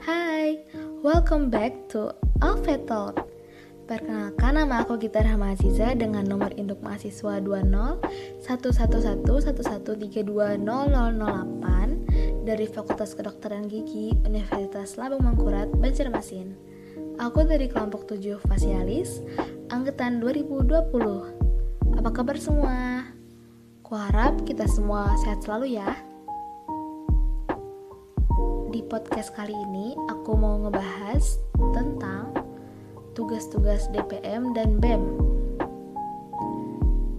Hai, welcome back to Alpha Talk. Perkenalkan nama aku Gita Rahma Aziza dengan nomor induk mahasiswa 20 dari Fakultas Kedokteran Gigi Universitas Lambung Mangkurat, Banjarmasin. Aku dari kelompok 7 Fasialis, angkatan 2020. Apa kabar semua? Kuharap kita semua sehat selalu ya. Di podcast kali ini aku mau ngebahas tentang tugas-tugas DPM dan BEM.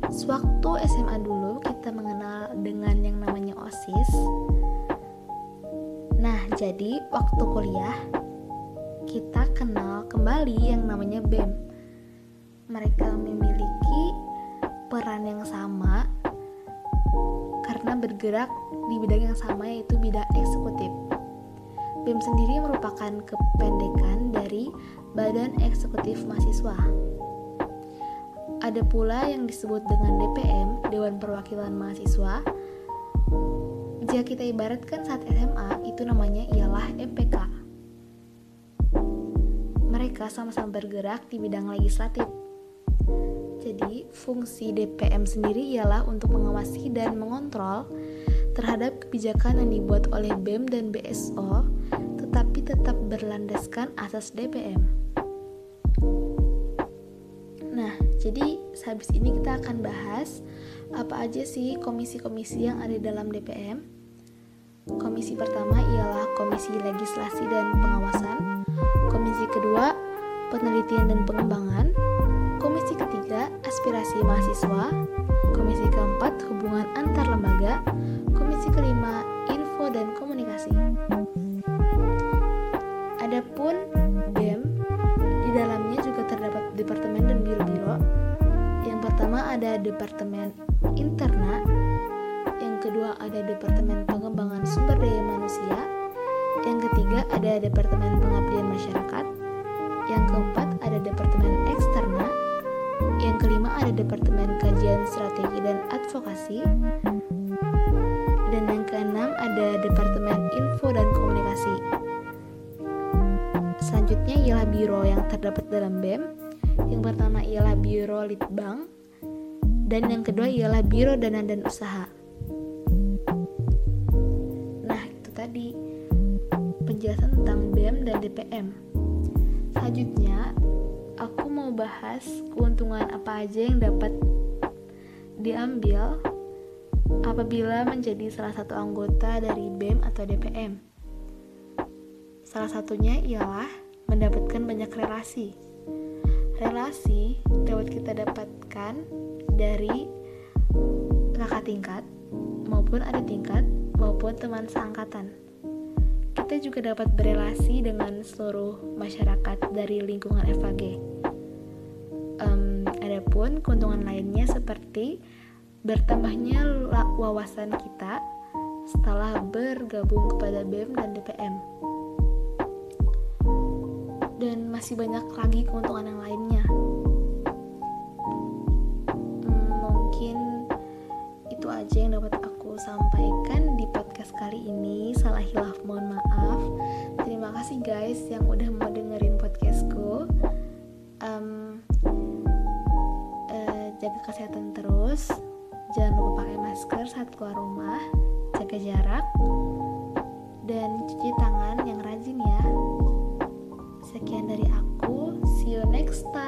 Sewaktu SMA dulu kita mengenal dengan yang namanya OSIS. Nah, jadi waktu kuliah kita kenal kembali yang namanya BEM. Mereka memiliki peran yang sama karena bergerak di bidang yang sama yaitu bidang eksekutif. BEM sendiri merupakan kependekan dari Badan Eksekutif Mahasiswa. Ada pula yang disebut dengan DPM, Dewan Perwakilan Mahasiswa. Jika kita ibaratkan saat SMA, itu namanya ialah MPK. Mereka sama-sama bergerak di bidang legislatif. Jadi, fungsi DPM sendiri ialah untuk mengawasi dan mengontrol terhadap kebijakan yang dibuat oleh BEM dan BSO tetapi tetap berlandaskan asas DPM. Nah, jadi sehabis ini kita akan bahas apa aja sih komisi-komisi yang ada dalam DPM. Komisi pertama ialah Komisi Legislasi dan Pengawasan. Komisi kedua, Penelitian dan Pengembangan. Komisi ketiga, Aspirasi Mahasiswa. Komisi keempat, Hubungan Antar Lembaga. Komisi kelima, Info dan Komunikasi. Adapun BEM, di dalamnya juga terdapat departemen dan biro-biro. Yang pertama ada Departemen Interna, yang kedua ada Departemen Pengembangan Sumber Daya Manusia, yang ketiga ada Departemen Pengabdian Masyarakat, yang keempat ada Departemen Eksterna, yang kelima ada Departemen Kajian Strategi dan Advokasi, dan yang keenam ada Departemen Info dan Komunikasi. Selanjutnya ialah biro yang terdapat dalam BEM. Yang pertama ialah Biro Litbang dan yang kedua ialah Biro Dana dan Usaha. Nah, itu tadi penjelasan tentang BEM dan DPM. Selanjutnya, mau bahas keuntungan apa aja yang dapat diambil apabila menjadi salah satu anggota dari BEM atau DPM. Salah satunya ialah mendapatkan banyak relasi. Relasi dapat kita dapatkan dari kakak tingkat maupun adik tingkat maupun teman seangkatan. Kita juga dapat berelasi dengan seluruh masyarakat dari lingkungan FAG. Um, adapun keuntungan lainnya seperti bertambahnya wawasan kita setelah bergabung kepada BEM dan DPM dan masih banyak lagi keuntungan yang lainnya. Mungkin itu aja yang dapat aku sampaikan di podcast kali ini. Salah hilaf, mohon maaf. Terima kasih guys yang udah kesehatan terus. Jangan lupa pakai masker saat keluar rumah. Jaga jarak. Dan cuci tangan yang rajin ya. Sekian dari aku. See you next time.